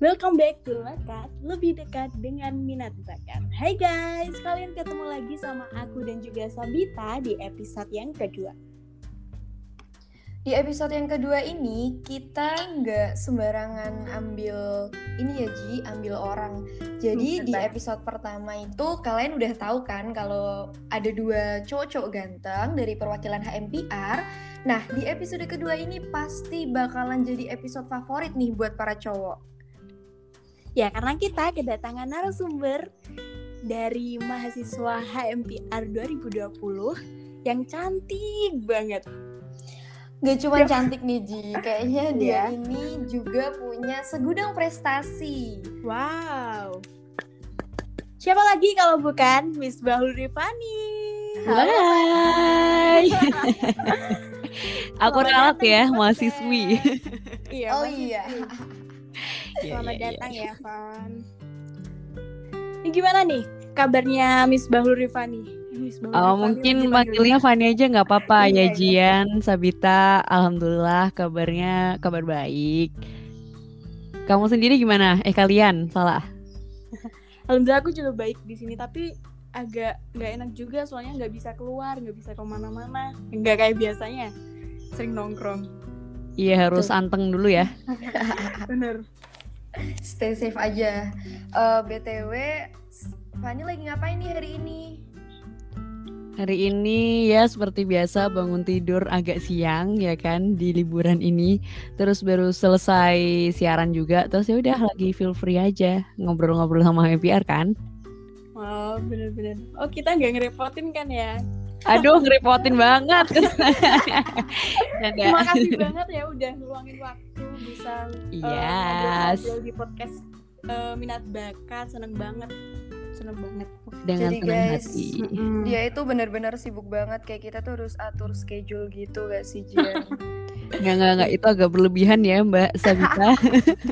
Welcome back to Lekat, lebih dekat dengan minat bakat. Hai guys, kalian ketemu lagi sama aku dan juga Sabita di episode yang kedua. Di episode yang kedua ini kita nggak sembarangan ambil ini ya Ji, ambil orang. Jadi di episode pertama itu kalian udah tahu kan kalau ada dua cowok-cowok ganteng dari perwakilan HMPR. Nah di episode kedua ini pasti bakalan jadi episode favorit nih buat para cowok. Ya karena kita kedatangan narasumber dari mahasiswa HMPR 2020 yang cantik banget. Gak cuma cantik nih Ji, kayaknya dia yeah. ini juga punya segudang prestasi. Wow. Siapa lagi kalau bukan Miss Bahul Rifani? Hai. Aku ralat ya, mahasiswi. iya, oh iya. Selamat yeah, datang yeah. ya, Van. Ini gimana nih kabarnya Miss Bahul Rifani? Oh, mungkin panggilnya Fani aja nggak apa-apa iya, ya Jian, Sabita. Alhamdulillah kabarnya kabar baik. Kamu sendiri gimana? Eh kalian salah? Alhamdulillah aku juga baik di sini tapi agak nggak enak juga soalnya nggak bisa keluar nggak bisa ke mana-mana nggak kayak biasanya sering nongkrong iya harus Tuh. anteng dulu ya bener stay safe aja uh, btw Fani lagi ngapain nih hari ini Hari ini ya seperti biasa bangun tidur agak siang ya kan di liburan ini. Terus baru selesai siaran juga. Terus ya udah lagi feel free aja ngobrol-ngobrol sama HPR kan. Oh bener-bener. Oh kita nggak ngerepotin kan ya? Aduh ngerepotin banget. Terima kasih banget ya udah ngeluangin waktu bisa yes. uh, di podcast uh, minat bakat seneng banget seneng banget dengan Jadi guys, hati. Mm, dia itu benar-benar sibuk banget kayak kita tuh harus atur schedule gitu gak sih Jian? nggak nggak nggak itu agak berlebihan ya Mbak Sabita.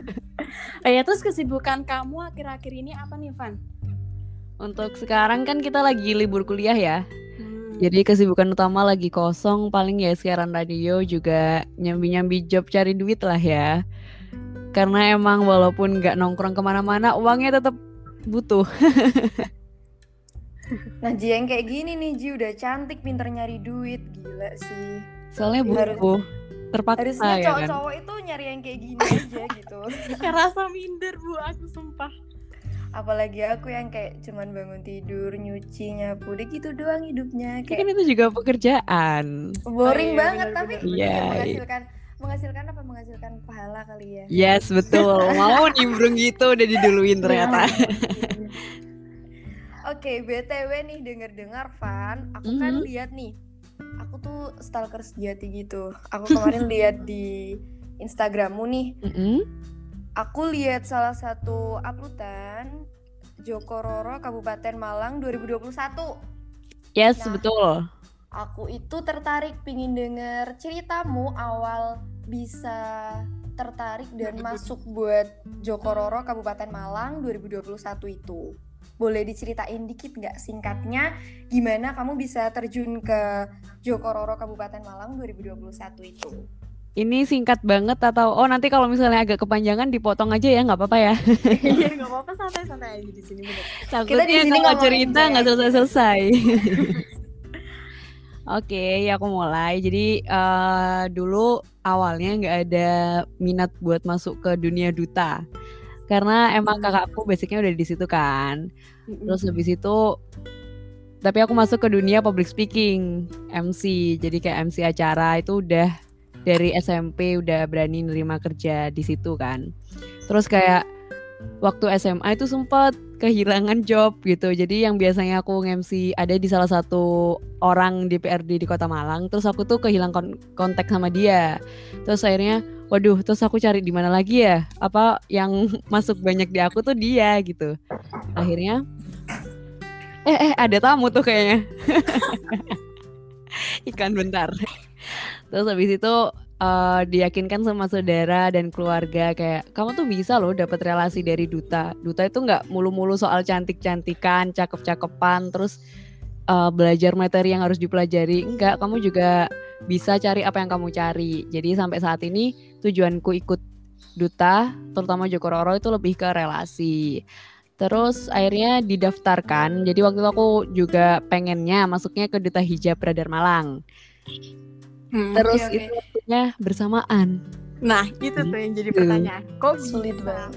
oh ya terus kesibukan kamu akhir-akhir ini apa nih Van? Untuk sekarang kan kita lagi libur kuliah ya. Jadi kesibukan utama lagi kosong paling ya siaran radio juga nyambi-nyambi job cari duit lah ya. Karena emang walaupun nggak nongkrong ke mana-mana uangnya tetap butuh. nah Ji yang kayak gini nih Ji udah cantik pinter nyari duit gila sih. Soalnya butuh. Terpaksa Harusnya ya cowok-cowok kan? itu nyari yang kayak gini aja gitu. Kayak rasa minder bu aku sumpah. Apalagi aku yang kayak cuman bangun tidur, nyuci, nyapu, deh gitu doang hidupnya. Kayak... Kan itu juga pekerjaan. Boring oh, iya, banget bener, tapi bener, iya. menghasilkan menghasilkan apa menghasilkan pahala kali ya yes betul mau nimbrung gitu udah diduluin ternyata Oke, okay, BTW nih denger-dengar Van, aku mm -hmm. kan mm-hmm. lihat nih. Aku tuh stalker sejati gitu. Aku kemarin lihat di Instagrammu nih. Mm -hmm. Aku lihat salah satu uploadan Joko Roro Kabupaten Malang 2021. Yes, nah, betul aku itu tertarik pingin denger ceritamu awal bisa tertarik dan masuk buat Joko Roro Kabupaten Malang 2021 itu. Boleh diceritain dikit nggak singkatnya gimana kamu bisa terjun ke Joko Roro Kabupaten Malang 2021 itu? Ini singkat banget atau oh nanti kalau misalnya agak kepanjangan dipotong aja ya nggak apa-apa ya? Iya nggak apa-apa santai-santai aja di sini. Kita di sini nggak cerita nggak selesai-selesai. Oke, ya aku mulai. Jadi uh, dulu awalnya nggak ada minat buat masuk ke dunia duta, karena emang kakakku basicnya udah di situ kan. Terus habis itu, tapi aku masuk ke dunia public speaking, MC. Jadi kayak MC acara itu udah dari SMP udah berani nerima kerja di situ kan. Terus kayak waktu SMA itu sempat kehilangan job gitu. Jadi yang biasanya aku nge-MC ada di salah satu orang di PRD di Kota Malang, terus aku tuh kehilangan kontak sama dia. Terus akhirnya waduh, terus aku cari di mana lagi ya? Apa yang masuk banyak di aku tuh dia gitu. Akhirnya eh eh ada tamu tuh kayaknya. Ikan bentar. Terus habis itu uh, diyakinkan sama saudara dan keluarga kayak kamu tuh bisa loh dapat relasi dari duta. Duta itu nggak mulu-mulu soal cantik-cantikan, cakep-cakepan, terus uh, belajar materi yang harus dipelajari. Enggak, kamu juga bisa cari apa yang kamu cari. Jadi sampai saat ini tujuanku ikut duta, terutama Joko Roro itu lebih ke relasi. Terus akhirnya didaftarkan. Jadi waktu itu aku juga pengennya masuknya ke duta hijab Radar Malang. Hmm. Terus oke. itu waktunya bersamaan. Nah, itu tuh yang jadi Gitu. pertanyaan. Kok Sulit banget.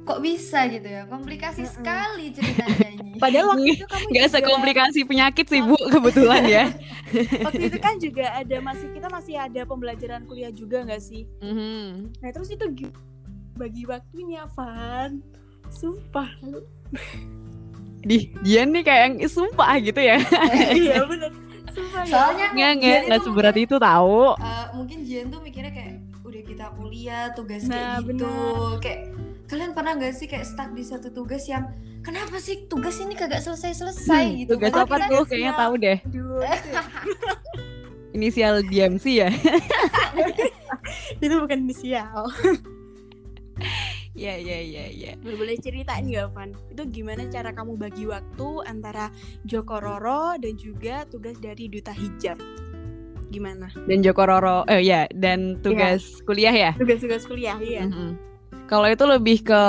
Kok bisa gitu ya? Komplikasi Mm-mm. sekali ceritanya ini. Padahal waktu itu kamu Gak juga, sekomplikasi penyakit sih Bu kebetulan ya. waktu itu kan juga ada masih kita masih ada pembelajaran kuliah juga nggak sih? Mhm. Nah terus itu gi- bagi waktunya Van Sumpah lu Di Jian nih kayak yang sumpah gitu ya. Iya bener Sumpah ya Soalnya Nggak nggak nggak seberat itu tahu. eh, mungkin Jian tuh mikirnya kayak udah kita kuliah tugas Nah, kayak gitu. bener. Kayak kalian pernah nggak sih kayak stuck di satu tugas yang kenapa sih tugas ini kagak selesai-selesai Hmm, gitu. Tugas apa tuh? Kayaknya tahu deh. Itu, Inisial DMC ya. itu bukan inisial Iya iya iya iya. Boleh boleh ceritain nggak Van? Itu gimana cara kamu bagi waktu antara Joko Roro dan juga tugas dari Duta Hijab? Gimana? Dan Joko Roro, eh ya, dan tugas kuliah ya. Tugas-tugas kuliah, iya. Mhm. Kalau itu lebih ke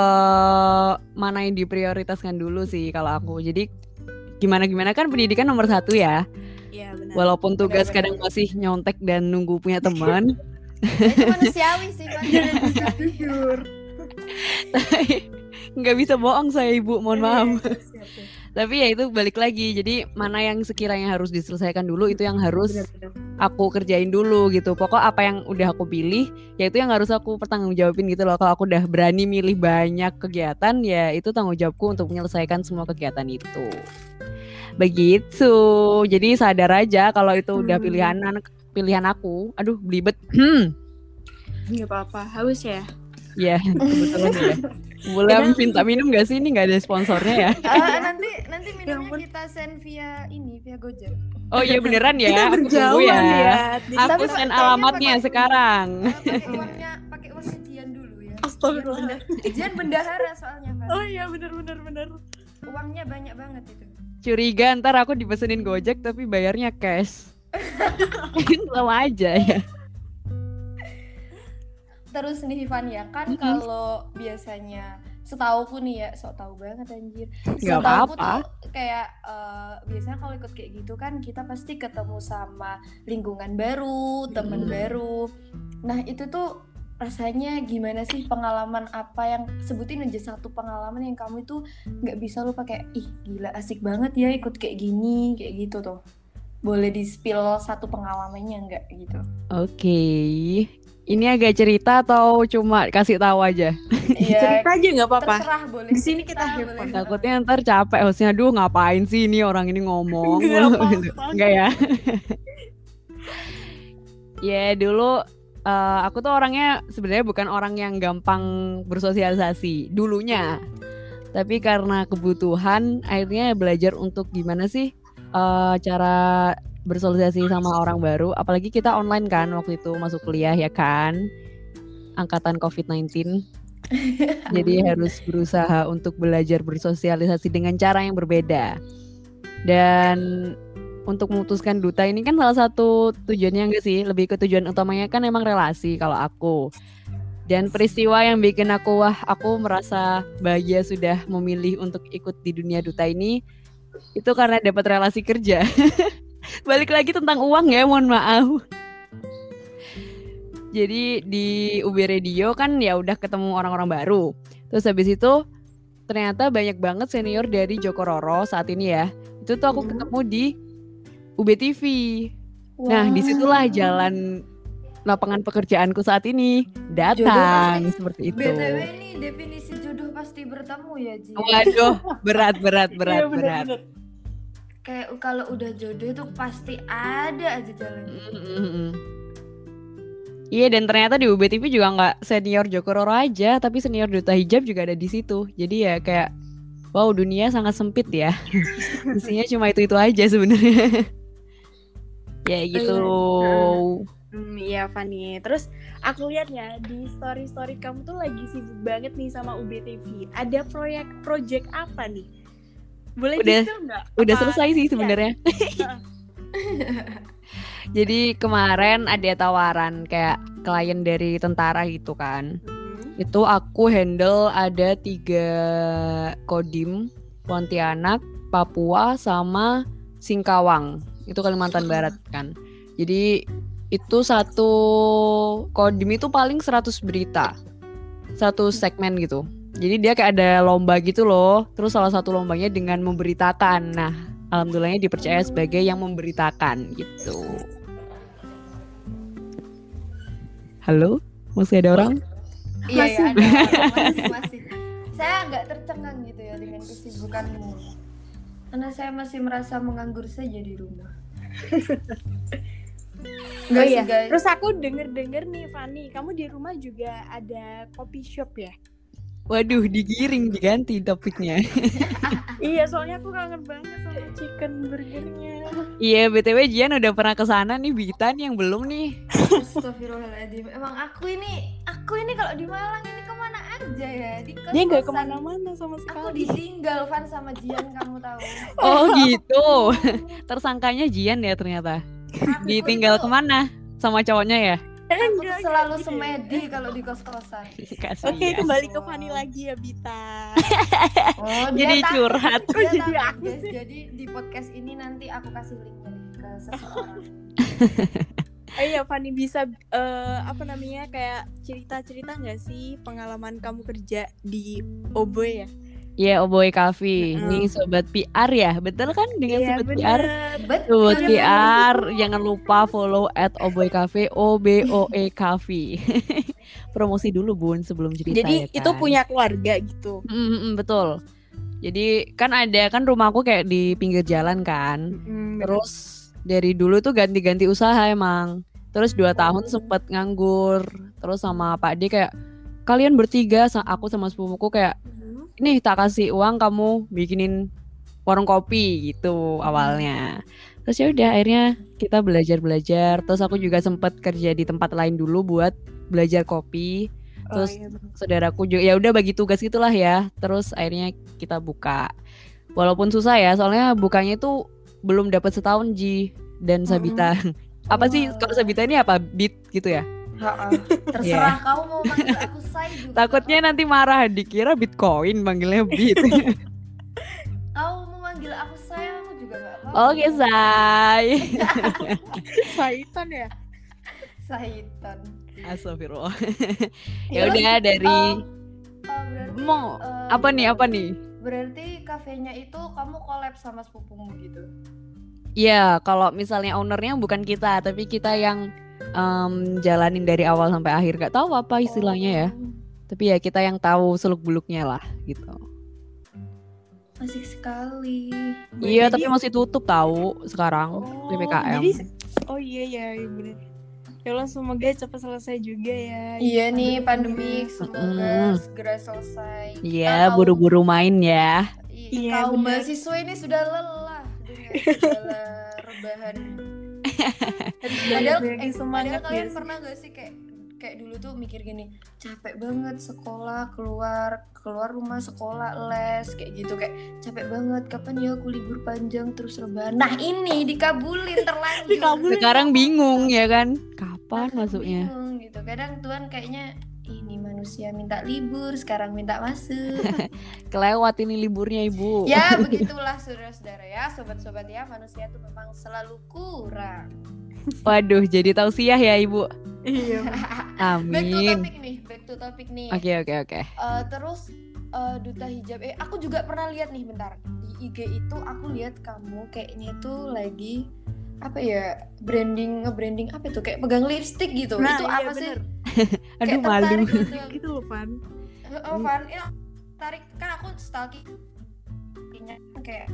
mana yang diprioritaskan dulu sih kalau aku. Jadi gimana gimana kan pendidikan nomor satu ya. Iya benar. Walaupun tugas Benar-benar. kadang masih nyontek dan nunggu punya teman. Itu manusiawi sih. Jujur. nggak bisa bohong saya ibu, mohon maaf. Iya, siap, siap. Tapi ya itu balik lagi. Jadi mana yang sekiranya harus diselesaikan dulu itu yang harus aku kerjain dulu gitu. Pokok apa yang udah aku pilih, ya itu yang harus aku pertanggungjawabin gitu loh. Kalau aku udah berani milih banyak kegiatan, ya itu tanggung jawabku untuk menyelesaikan semua kegiatan itu. Begitu. Jadi sadar aja kalau itu udah Hmm. pilihan pilihan aku. Aduh, belibet. Hmm. Nggak apa-apa, haus ya. Ya, kebetulan ya. Boleh Kadang- minta minum gak sih? Ini gak ada sponsornya ya? Ah, nanti nanti minumnya ampun. kita send via ini via Gojek. Oh iya beneran ya. Kita Aku tunggu berjauhan ya. Jadi Aku Tapi send alamatnya pakai- sekarang. Ah, pakai uangnya pakai uangnya Jian dulu ya. Astagfirullah. Jian, benda- Jian bendahara soalnya kan. Oh iya benar benar benar. Uangnya banyak banget itu. Curiga ntar aku dipesenin Gojek tapi bayarnya cash. Sama aja ya. Terus nih Ivan ya kan Mm-mm. kalau biasanya setauku nih ya, sok tahu banget anjir. Setauku apa-apa. tuh kayak eh, biasanya kalau ikut kayak gitu kan kita pasti ketemu sama lingkungan baru, temen Mm. baru. Nah, itu tuh rasanya gimana sih pengalaman apa yang sebutin aja satu pengalaman yang kamu itu nggak bisa lupa kayak ih gila asik banget ya ikut kayak gini kayak gitu tuh boleh di spill satu pengalamannya nggak gitu Oke. Ini agak cerita atau cuma kasih tahu aja? Iya, Cerita aja nggak apa-apa. terserah boleh Di sini kita nggak Takutnya ntar capek hostnya, aduh ngapain sih ini orang ini ngomong Nggak mulu apa-apa. gitu. Enggak ya? ya dulu eh, aku tuh orangnya sebenarnya bukan orang yang gampang bersosialisasi dulunya. Tapi karena kebutuhan akhirnya belajar untuk gimana sih eh, cara bersosialisasi sama orang baru. Apalagi kita online kan waktu itu masuk kuliah ya kan. Angkatan COVID-19. Jadi harus berusaha untuk belajar bersosialisasi dengan cara yang berbeda. Dan untuk memutuskan duta ini kan salah satu tujuannya enggak sih? Lebih ke tujuan utamanya kan emang relasi kalau aku. Dan peristiwa yang bikin aku wah aku merasa bahagia sudah memilih untuk ikut di dunia duta ini itu karena dapat relasi kerja. Balik lagi tentang uang ya, mohon maaf. Jadi di UB Radio kan ya udah ketemu orang-orang baru. Terus habis itu ternyata banyak banget senior dari Joko Roro saat ini ya. Itu tuh aku Mhm. ketemu di UB TV. Nah, di situlah jalan lapangan pekerjaanku saat ini datang seperti itu. btw ini definisi jodoh pasti bertemu ya Ji Waduh, berat berat berat Iya, bener, berat. Kayak kalau udah jodoh itu pasti ada aja jalannya Mm-mm. Iya dan ternyata di UB TV juga nggak senior Joko Roro aja, tapi senior Duta Hijab juga ada di situ. Jadi ya kayak wow dunia sangat sempit ya. Isinya cuma itu itu aja sebenarnya. ya gitu. Hmm, iya Fani. Terus aku lihat ya di story story kamu tuh lagi sibuk banget nih sama UBTV. Ada proyek project apa nih? Boleh Udah- nggak? Udah Apa- selesai sih Iya. sebenarnya. Jadi kemarin ada tawaran kayak klien dari tentara gitu kan. Hmm. Itu aku handle ada tiga kodim, Pontianak, Papua, sama Singkawang. Itu Kalimantan Barat kan. Jadi itu satu kodim itu paling 100 berita. Satu segmen gitu. Jadi dia kayak ada lomba gitu loh. Terus salah satu lombanya dengan memberitakan. Nah, alhamdulillahnya dipercaya sebagai yang memberitakan gitu. Halo, masih ada orang? Iya, Masih. ya, ada orang, masih, masih. Saya nggak tercengang gitu ya dengan kesibukanmu. Karena saya masih merasa menganggur saja di rumah. Oh iya. guys. Terus aku denger-denger nih Fanny, kamu di rumah juga ada coffee shop ya? Waduh, digiring diganti topiknya. iya, soalnya aku kangen banget sama chicken burgernya. Iya, BTW Jian udah pernah ke sana nih, Bita nih yang belum nih. Astagfirullahaladzim. Emang aku ini, aku ini kalau di Malang ini ke mana aja ya? Di kos Dia nggak ke mana-mana sama Aku sekali. ditinggal Van sama Jian kamu tahu. Oh gitu. Tersangkanya Jian ya ternyata. Aku Ditinggal itu- ke mana? Sama cowoknya ya? Aku tuh Enggak, selalu gitu. semedi kalau di kos-kosan. Oke, kembali ke Fanny lagi ya, Bita. Oh, Jadi curhat. Kok dia jadi aku guys. sih? Jadi di podcast ini nanti aku kasih linknya nih ke seseorang. Eh iya, Fanny bisa eh, apa namanya kayak cerita-cerita nggak sih pengalaman kamu kerja di Oboe ya? Iya, Oboy Cafe. Mm. Nih sobat PR ya, betul kan dengan Iya, sobat PR? Betul. Sobat PR, jangan lupa follow at Oboy Cafe, O B O E Cafe. Promosi dulu Bun sebelum cerita Jadi ya kan? itu punya keluarga gitu. Mm, mm, betul. Jadi kan ada kan rumahku kayak di pinggir jalan kan. Mm, Terus dari dulu tuh ganti-ganti usaha emang. Terus dua tahun sempet nganggur. Terus sama Pak D kayak kalian bertiga, aku sama sepupuku kayak. Ini tak kasih uang kamu bikinin warung kopi gitu awalnya. Terus ya udah akhirnya kita belajar belajar. Terus aku juga sempet kerja di tempat lain dulu buat belajar kopi. Oh, Terus iya, bener. saudaraku juga ya udah bagi tugas gitulah ya. Terus akhirnya kita buka. Walaupun susah ya, soalnya bukanya itu belum dapat setahun Ji dan Sabita. apa sih kalau Sabita ini apa beat gitu ya? Ha-ha. Terserah kau mau manggil aku say juga. Takutnya nanti marah dikira Bitcoin panggilnya beat. kau mau manggil aku say aku juga gak apa. Oke, Say. Saitan ya? Saitan. Astagfirullah. Ya, ya udah dari Oh, berarti mau eh, apa nih apa nih? Berarti kafenya itu kamu collab sama sepupumu gitu. Iya, kalau misalnya ownernya bukan kita, tapi kita yang em, jalanin dari awal sampai akhir. Gak tahu apa istilahnya ya. Oh, Tapi ya kita yang tahu seluk beluknya lah gitu. Asik sekali. Iya, Jadi- tapi masih tutup tahu sekarang Oh, PPKM. Jadi Oh iya ya, iya bener. Ya Allah semoga cepat selesai juga ya. Iya nih pandemi semoga segera selesai. Iya, Kita buru-buru main ya. kaum- i- Iya, kaum mahasiswa ini sudah lelah dengan segala rebahan. Padahal, Bagi eh, padahal kalian pernah gak sih kayak kayak dulu tuh mikir gini capek banget sekolah keluar keluar rumah sekolah les kayak gitu kayak capek banget kapan ya aku libur panjang terus rebahan nah ini dikabulin terlanjur Dikabulin. Sekarang bingung ya kan? Kapan Nah, masuknya? bingung gitu kadang Tuhan kayaknya ini manusia minta libur sekarang minta masuk Kelewat ini liburnya, Ibu. ya begitulah saudara-saudara ya sobat-sobat ya manusia tuh memang selalu kurang Waduh, jadi tausiah ya, Ibu. Iya. back to Amin. topic nih back to topic nih Oke, oke, oke. Eh, terus eh, duta hijab eh aku juga pernah lihat nih bentar di IG itu aku lihat kamu kayaknya itu lagi apa ya branding branding apa itu kayak pegang lipstick gitu Nah, itu iya, apa sih bener. Aduh, Kayak malu. gitu. Gitu loh, Pan. oh Van ini tarik kan aku stalking kayak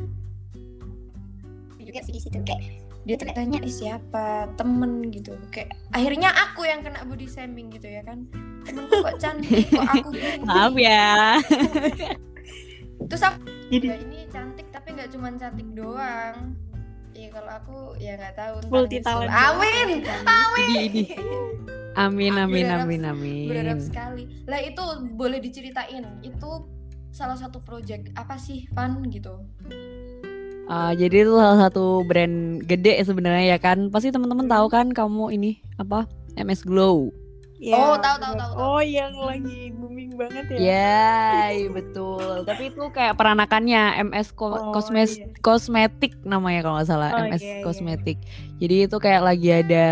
juga sih di situ kayak dia tuh tanya "Ih, siapa temen gitu kayak akhirnya aku yang kena body shaming gitu ya kan temenku kok cantik kok aku gini Maaf ya. terus aku Jadi ya ini cantik tapi nggak cuma cantik doang Iya kalau aku ya nggak tahu multi talent. Amin, amin. Amin, amin, amin, amin. Berharap sekali. Lah itu boleh diceritain. Itu salah satu project apa sih Van gitu? Ah, jadi itu salah satu brand gede sebenarnya ya kan. Pasti teman-teman tahu kan kamu ini apa? MS Glow. Ya, Oh, tahu, tahu, tahu. Oh, yang lagi booming banget ya. Ya, iya, betul. Tapi itu kayak peranakannya MS Ko- Oh, Cosmes- iya. Kosmetik namanya kalau nggak salah, Oh, MS iya, iya. Kosmetik. Jadi itu kayak lagi ada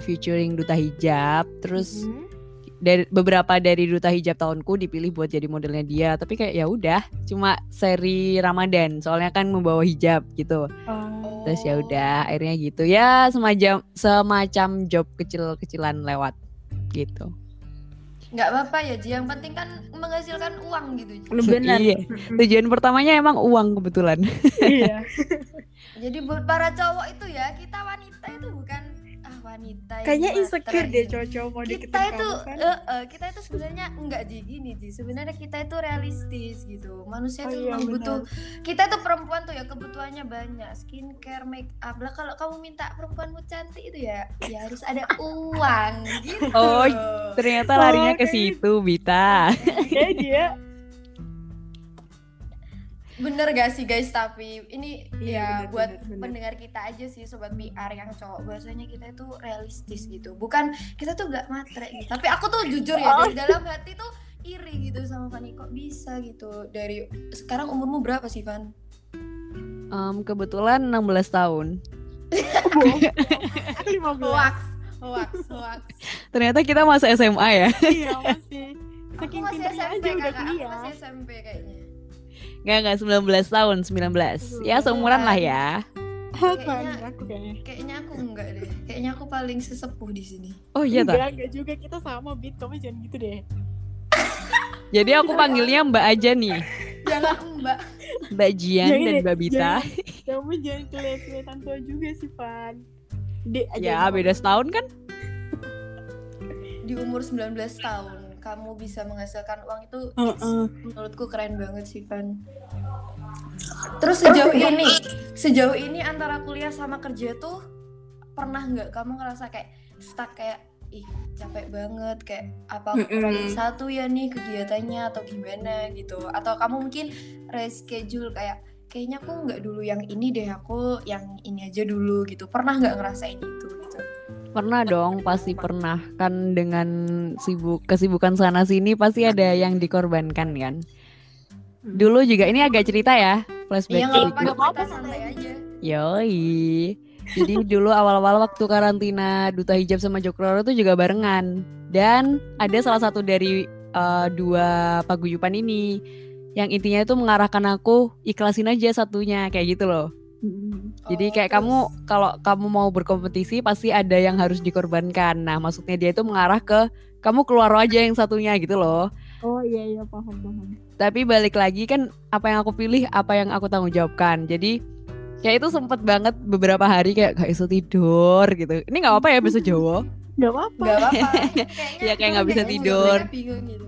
featuring duta hijab, terus Mhm. dari beberapa dari duta hijab tahunku dipilih buat jadi modelnya dia. Tapi kayak ya udah, cuma seri Ramadan. Soalnya kan membawa hijab gitu. Oh. Terus ya udah, akhirnya gitu. Ya semacam semacam job kecil-kecilan lewat gitu. nggak apa-apa ya Ji yang penting kan menghasilkan uang gitu Ji. Benar. Iya. Tujuan pertamanya emang uang kebetulan. Iya. jadi buat para cowok itu ya kita wanita itu bukan wanita Kayaknya insecure deh cowok-cowok mau deketin kita itu kamu kan. eh, eh, kita itu sebenarnya enggak Ji gini Ji sebenarnya kita itu realistis gitu. Manusia Oh itu iya, butuh kita itu perempuan tuh ya kebutuhannya banyak. Skincare make up. Lah kalau kamu minta perempuanmu cantik itu ya ya harus ada uang gitu. Oh, Ternyata larinya ke kayak situ, Bita. Kayak dia bener gak sih guys tapi ini Iya, ya bener, buat bener, bener. pendengar kita aja sih sobat PR yang cowok bahwasanya kita itu realistis gitu bukan kita tuh gak matre gitu tapi aku tuh jujur ya Oh. dari dalam hati tuh iri gitu sama Fanny kok bisa gitu dari sekarang umurmu berapa sih Van? Em, kebetulan 16 tahun. bohong. Aku 15. Hoax, hoax, hoax. Ternyata kita masa SMA ya. Iya, masih. Aku Saking masih SMP aja udah kakak, aku kuliah. masih SMP kayaknya. Nggak, nggak 19 tahun, 19. Ya seumuran lah ya. Kayaknya aku kayaknya. Kayaknya aku enggak deh. Kayaknya aku paling sesepuh di sini. Oh iya tak. Enggak, enggak juga kita sama Bit. Kamu jangan gitu deh. Jadi aku panggilnya Mbak aja nih. Jangan Mbak. Mbak Jian Jangan dan Mbak Bita. Kamu jangan kelihatan tua juga sih, Van. Dek aja. Ya beda setahun kan? Di umur 19 tahun kamu bisa menghasilkan uang itu it's- Heeh. menurutku keren banget sih Van. Terus sejauh ini, sejauh ini antara kuliah sama kerja tuh pernah nggak kamu ngerasa kayak stuck kayak ih capek banget kayak apa kurangin satu ya nih kegiatannya atau gimana gitu. Atau kamu mungkin reschedule kayak kayaknya aku nggak dulu yang ini deh aku yang ini aja dulu gitu. Pernah nggak ngerasain itu Pernah dong, pasti pernah. Kan dengan sibuk kesibukan sana sini pasti ada yang dikorbankan kan. Dulu juga ini agak cerita ya, flashback iya nggak sedikit. apa-apa santai aja Yoi. Jadi dulu awal-awal waktu karantina Duta Hijab sama Jokroro itu juga barengan. Dan ada salah satu dari eh, dua paguyupan ini yang intinya itu mengarahkan aku ikhlasin aja satunya kayak gitu loh. Jadi Oh, kayak terus? kamu kalau kamu mau berkompetisi pasti ada yang harus dikorbankan. Nah, maksudnya dia itu mengarah ke kamu keluar aja yang satunya gitu loh. Oh iya iya paham paham. Tapi balik lagi kan apa yang aku pilih, apa yang aku tanggung jawabkan. Jadi kayak itu sempet banget beberapa hari kayak gak bisa tidur gitu. Ini nggak apa ya bahasa Jawa. Gak apa-apa. nggak apa-apa Ya, kayak nggak bisa bingung, tidur. bingung gitu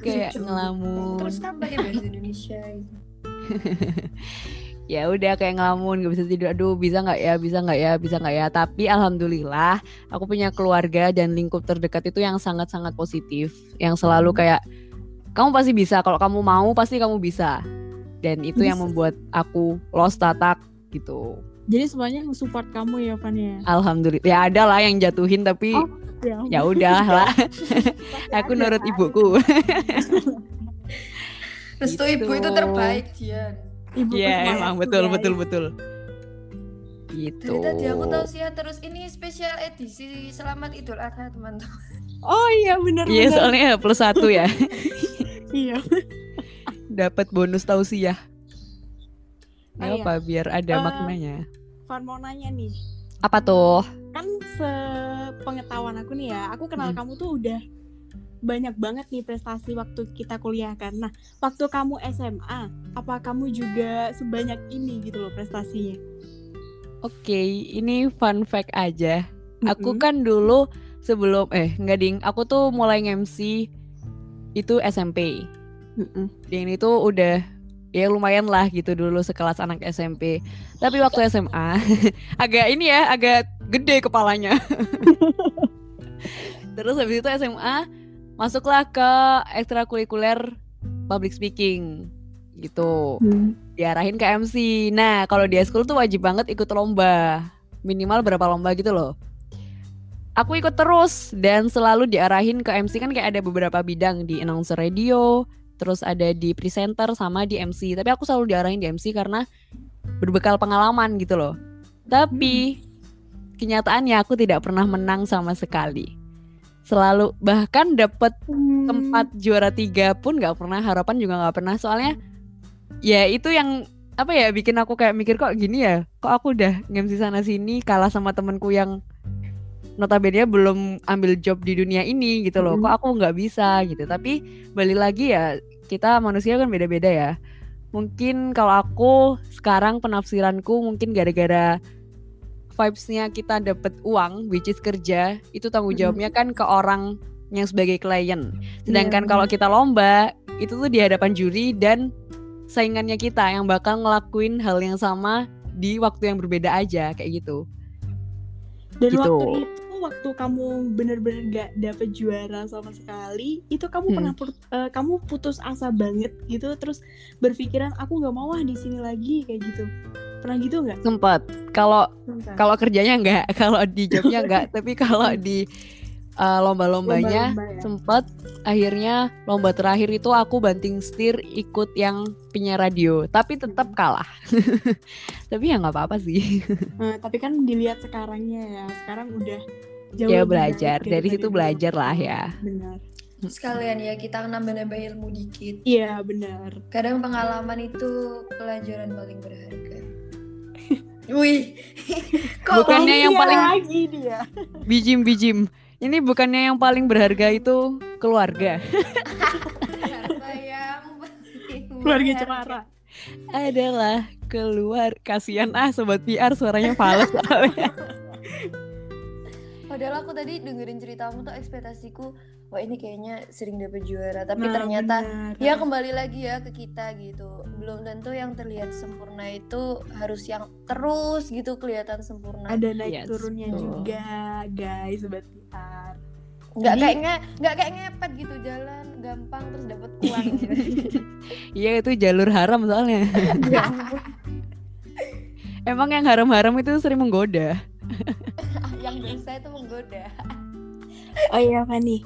Kayak ngelamun. terus kan pakai bahasa Indonesia gitu. Ya udah kayak ngelamun gak bisa tidur. Aduh bisa nggak ya, bisa nggak ya, bisa nggak ya. Tapi alhamdulillah aku punya keluarga dan lingkup terdekat itu yang sangat-sangat positif. Yang selalu kayak kamu pasti bisa. Kalau kamu mau pasti kamu bisa. Dan itu yang membuat aku lost tatak gitu. Jadi semuanya support kamu ya, Van ya. Alhamdulillah. Ya ada lah yang jatuhin tapi Oh, Ya, ya udah lah. aku nurut kan? ibuku. restu Gitu. ibu itu terbaik Jian Ibu Iya semangat emang betul guys. betul betul. Gitu. dari tadi aku tahu sih ya terus ini spesial edisi selamat idul adha teman-teman Oh iya benar Iya benar. soalnya plus satu ya. Iya. Dapat bonus tausiah. Oh, Ya iya. apa biar ada Eh, maknanya. Van mau nanya nih. Apa tuh? Kan sepengetahuan aku nih ya, aku kenal Hmm. kamu tuh udah banyak banget nih prestasi waktu kita kuliah kan. Nah, waktu kamu SMA, apa kamu juga sebanyak ini gitu loh prestasinya? Oke, ini fun fact aja. Aku kan dulu sebelum eh enggak ding, aku tuh mulai MC itu SMP. Mm-mm. Dan itu udah ya lumayan lah gitu dulu sekelas anak SMP. Tapi waktu SMA agak ini ya, agak gede kepalanya. Terus habis itu SMA masuklah ke ekstrakurikuler public speaking gitu. Hmm. Diarahin ke MC. Nah, kalau di school tuh wajib banget ikut lomba. Minimal berapa lomba gitu loh. aku ikut terus dan selalu diarahin ke MC kan kayak ada beberapa bidang di announcer radio, terus ada di presenter sama di MC. Tapi aku selalu diarahin di MC karena berbekal pengalaman gitu loh. Tapi kenyataannya aku tidak pernah menang sama sekali. Selalu bahkan dapat Hmm. tempat juara tiga pun nggak pernah harapan juga nggak pernah. Soalnya ya itu yang apa ya bikin aku kayak mikir kok gini ya? Kok aku udah ngemsi sana sini kalah sama temenku yang notabene belum ambil job di dunia ini gitu loh. Mhm. kok aku nggak bisa? Gitu. Tapi balik lagi ya kita manusia kan beda-beda ya. Mungkin kalau aku sekarang penafsiranku mungkin gara-gara vibesnya kita dapat uang which is kerja itu tanggung jawabnya kan ke orang yang sebagai klien sedangkan Iya, kalau kita lomba itu tuh di hadapan juri dan saingannya kita yang bakal ngelakuin hal yang sama di waktu yang berbeda aja kayak gitu Dan Gitu. waktu itu waktu kamu bener-bener gak dapet juara sama sekali, itu kamu Hmm. pernah put- eh, kamu putus asa banget gitu, terus berpikiran aku nggak mau ah di sini lagi kayak gitu. Pernah gitu nggak? sempet. Kalau kalau kerjanya enggak kalau di jobnya enggak tapi kalau di uh, lomba-lombanya Lomba-lomba ya. sempet. Akhirnya lomba terakhir itu aku banting setir ikut yang penyiar radio tapi tetap kalah. Tapi ya nggak apa-apa sih. Eh, tapi kan dilihat sekarangnya ya, sekarang udah jauh ya belajar. Dari situ belajar lah ya. Benar. Sekalian ya kita nambah-nambah ilmu dikit. Iya benar. Kadang pengalaman itu pelajaran paling berharga. Wih, kok Bukannya yang Iya paling- lagi dia. bijim bijim ini bukannya yang paling berharga itu keluarga harta yang paling Keluarga cemara. adalah keluar kasihan ah sobat PR suaranya fals soalnya. Padahal aku tadi dengerin ceritamu tuh ekspektasiku, wah ini kayaknya sering dapet juara, tapi Nah, ternyata benar. ya kembali lagi ya ke kita gitu. Belum tentu yang terlihat sempurna itu harus yang terus gitu kelihatan sempurna. ada naik Yes, turunnya betul. juga, guys, sobat PR. Nggak Jadi- kayak nge- nggak kayak ngepet gitu jalan gampang terus dapet uang gitu. iya itu jalur haram soalnya Ya ampun. emang yang haram-haram itu sering menggoda yang dosa itu menggoda. Oh iya Fani,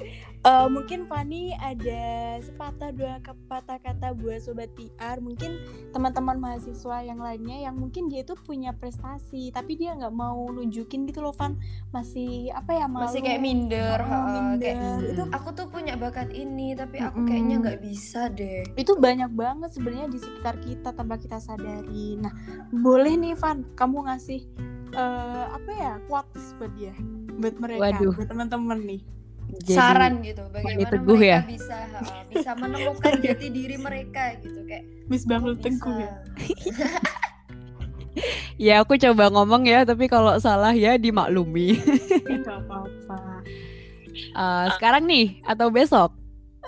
Eh, mungkin Fani ada sepatah dua kata kata buat sobat PR. Mungkin teman-teman mahasiswa yang lainnya yang mungkin dia itu punya prestasi, tapi dia nggak mau nunjukin gitu loh Van. Masih apa ya malu? Masih kayak minder, Oh, minder. kayak Itu aku tuh punya bakat ini tapi aku Mm-mm. kayaknya nggak bisa deh. itu banyak banget sebenarnya di sekitar kita tanpa kita sadari. Nah, boleh nih Van, kamu ngasih eh, apa ya quotes buat dia, buat mereka, Waduh. buat teman-teman nih. Jadi, saran gitu bagaimana teguh mereka ya? bisa ha, bisa menemukan jati diri mereka gitu kayak Miss Bahlul bisa. Tengku ya. ya aku coba ngomong ya tapi kalau salah ya dimaklumi Enggak apa-apa. Eh, sekarang nih atau besok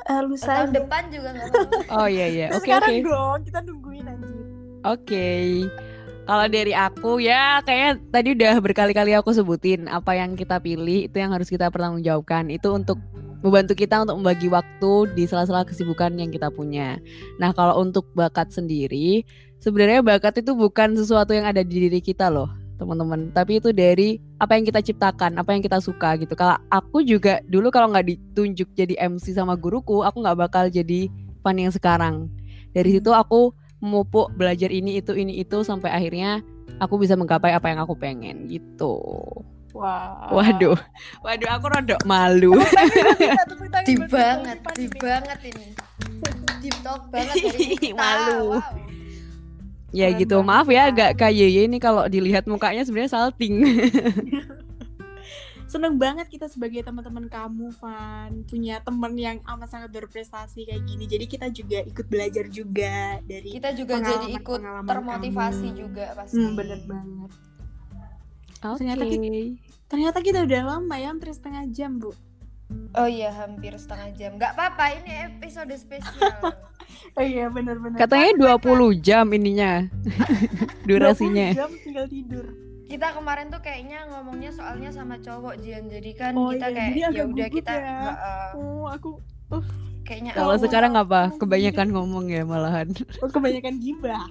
Eh, lusa tahun depan juga nggak apa-apa oh iya iya oke sekarang oke dong, kita nungguin anjir. Oke. Kalau dari aku ya kayaknya tadi udah berkali-kali aku sebutin apa yang kita pilih itu yang harus kita pertanggungjawabkan. Itu untuk membantu kita untuk membagi waktu di sela-sela kesibukan yang kita punya. Nah, kalau untuk bakat sendiri, sebenarnya bakat itu bukan sesuatu yang ada di diri kita loh, teman-teman. Tapi itu dari apa yang kita ciptakan, apa yang kita suka gitu. Kalau aku juga dulu kalau nggak ditunjuk jadi MC sama guruku, aku nggak bakal jadi fan yang sekarang. Dari situ aku memupuk belajar ini itu ini itu sampai akhirnya aku bisa menggapai apa yang aku pengen gitu. Wah. Waduh, waduh aku rodok malu. deep banget deep banget ini deep talk banget dari kita Malu. wow. ya Keren gitu, banget, maaf ya agak kayak ini kalau dilihat mukanya sebenarnya salting. Seneng banget kita sebagai teman-teman kamu, Van, punya temen yang amat sangat berprestasi kayak gini. Jadi kita juga ikut belajar juga dari kita juga jadi ikut termotivasi kamu. juga pasti Hmm, bener banget. Oke. Ternyata Ternyata kita udah lama ya, hampir setengah jam, Bu. oh iya hampir setengah jam nggak apa-apa ini episode spesial Oh iya, bener-bener. Katanya 20 jam ininya. Durasinya. 20 jam tinggal tidur. Kita kemarin tuh kayaknya ngomongnya soalnya sama cowok Jian jadi kan Oh kita iya, kayak ya udah kita ya. heeh, Oh, aku kayaknya Kalau sekarang apa? Kebanyakan ngomong ya malahan. oh, kebanyakan gibah.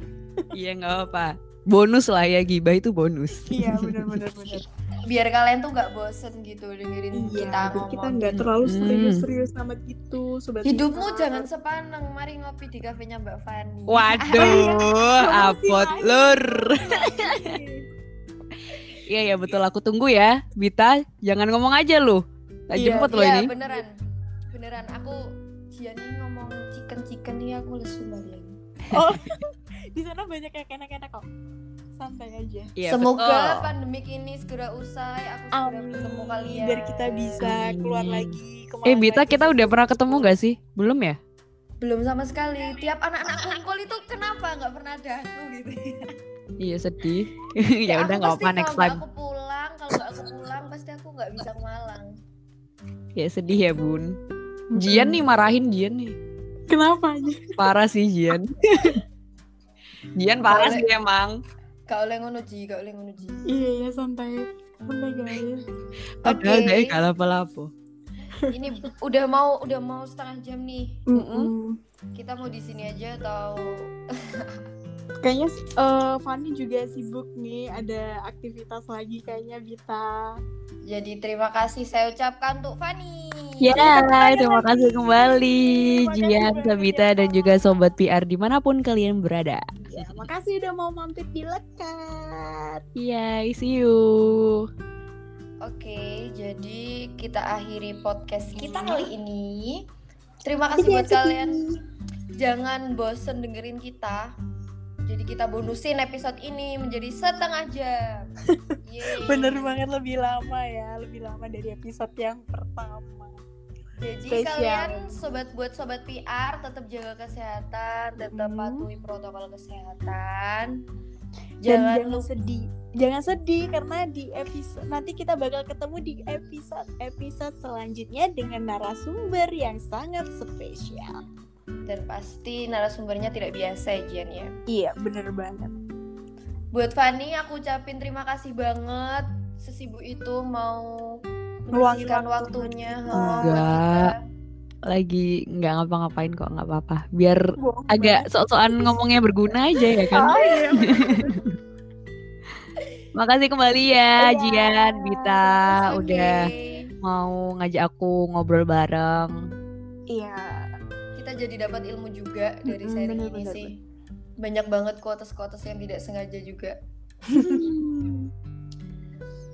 Iya nggak apa. Bonus lah ya gibah itu bonus. iya, bener-bener bener. biar kalian tuh nggak bosen gitu dengerin Iya, kita ngomong. kita nggak terlalu Hmm. serius-serius amat gitu, sobat. Hidupmu Piar. jangan sepaneng, mari ngopi di kafenya Mbak Fani. Waduh, apot lur. Iya ya betul aku tunggu ya, Bita. Jangan ngomong aja lu. Tak Iya, jemput loh Iya ini. beneran, beneran. Aku Jiani ngomong chicken chicken nih aku lesu banget. Oh, di sana banyak yang enak-enak kok. Santai aja. Iya, Semoga betul. pandemik ini segera usai. Aku segera Amin. ketemu kalian. Biar kita bisa keluar Amin. lagi. ke Eh Bita Malang kita lagi. udah pernah ketemu gak sih? Belum ya? Belum sama sekali. Tiap anak-anak kumpul itu kenapa nggak pernah ada aku gitu? Iya sedih. ya udah nggak apa next time. Aku pulang, kalau nggak aku pulang pasti aku nggak bisa ke Malang. Ya sedih ya bun. Jian nih marahin Jian nih. Kenapa aja? Parah sih Jian. Jian parah sih emang. Kau oleh ngono ji, kau oleh ngono ji. Iya ya santai. Santai guys. Padahal Oke. deh kalah lapo Ini udah mau udah mau setengah jam nih. Mm-mm. Kita mau di sini aja atau Kayaknya eh Fanny juga sibuk nih, ada aktivitas lagi kayaknya Bita. jadi terima kasih saya ucapkan untuk Fani. Ya, terima kasih kembali Terima kasih Jian, Sabita, dan juga Sobat PR di mana pun kalian berada. Ya, makasih udah mau mampir di lekat. Iya, see you. Oke, jadi kita akhiri podcast kita Iya. kali ini. Terima kasih buat kalian. Jangan bosen dengerin kita. Jadi kita bonusin episode ini menjadi setengah jam. Yeay. Bener banget lebih lama ya, lebih lama dari episode yang pertama. Jadi Spesial. kalian sobat buat sobat PR tetap jaga kesehatan, tetap Hmm. patuhi protokol kesehatan. Dan Jangan jangan lupa sedih. Jangan sedih karena di episode nanti kita bakal ketemu di episode episode selanjutnya dengan narasumber yang sangat spesial. Dan pasti narasumbernya tidak biasa ya Jian ya. Iya, bener banget. Buat Fani aku ucapin terima kasih banget sesibuk itu mau Meluangkan waktunya oh, Enggak. kita. Lagi nggak ngapa-ngapain kok, nggak apa-apa. Biar Bohong agak sok-sokan ngomongnya berguna aja ya kan. Oh, iya. Makasih kembali ya, Iya, Jian, Bita, udah mau ngajak aku ngobrol bareng. Iya. Jadi dapat ilmu juga dari sharing bener, ini bener, sih. Banyak banget quotes-quotes yang tidak sengaja juga.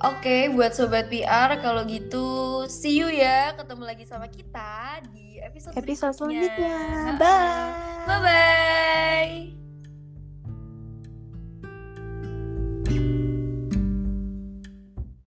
Oke, buat sobat PR kalau gitu see you ya, ketemu lagi sama kita di episode Episode berikutnya. selanjutnya. Bye. Bye bye.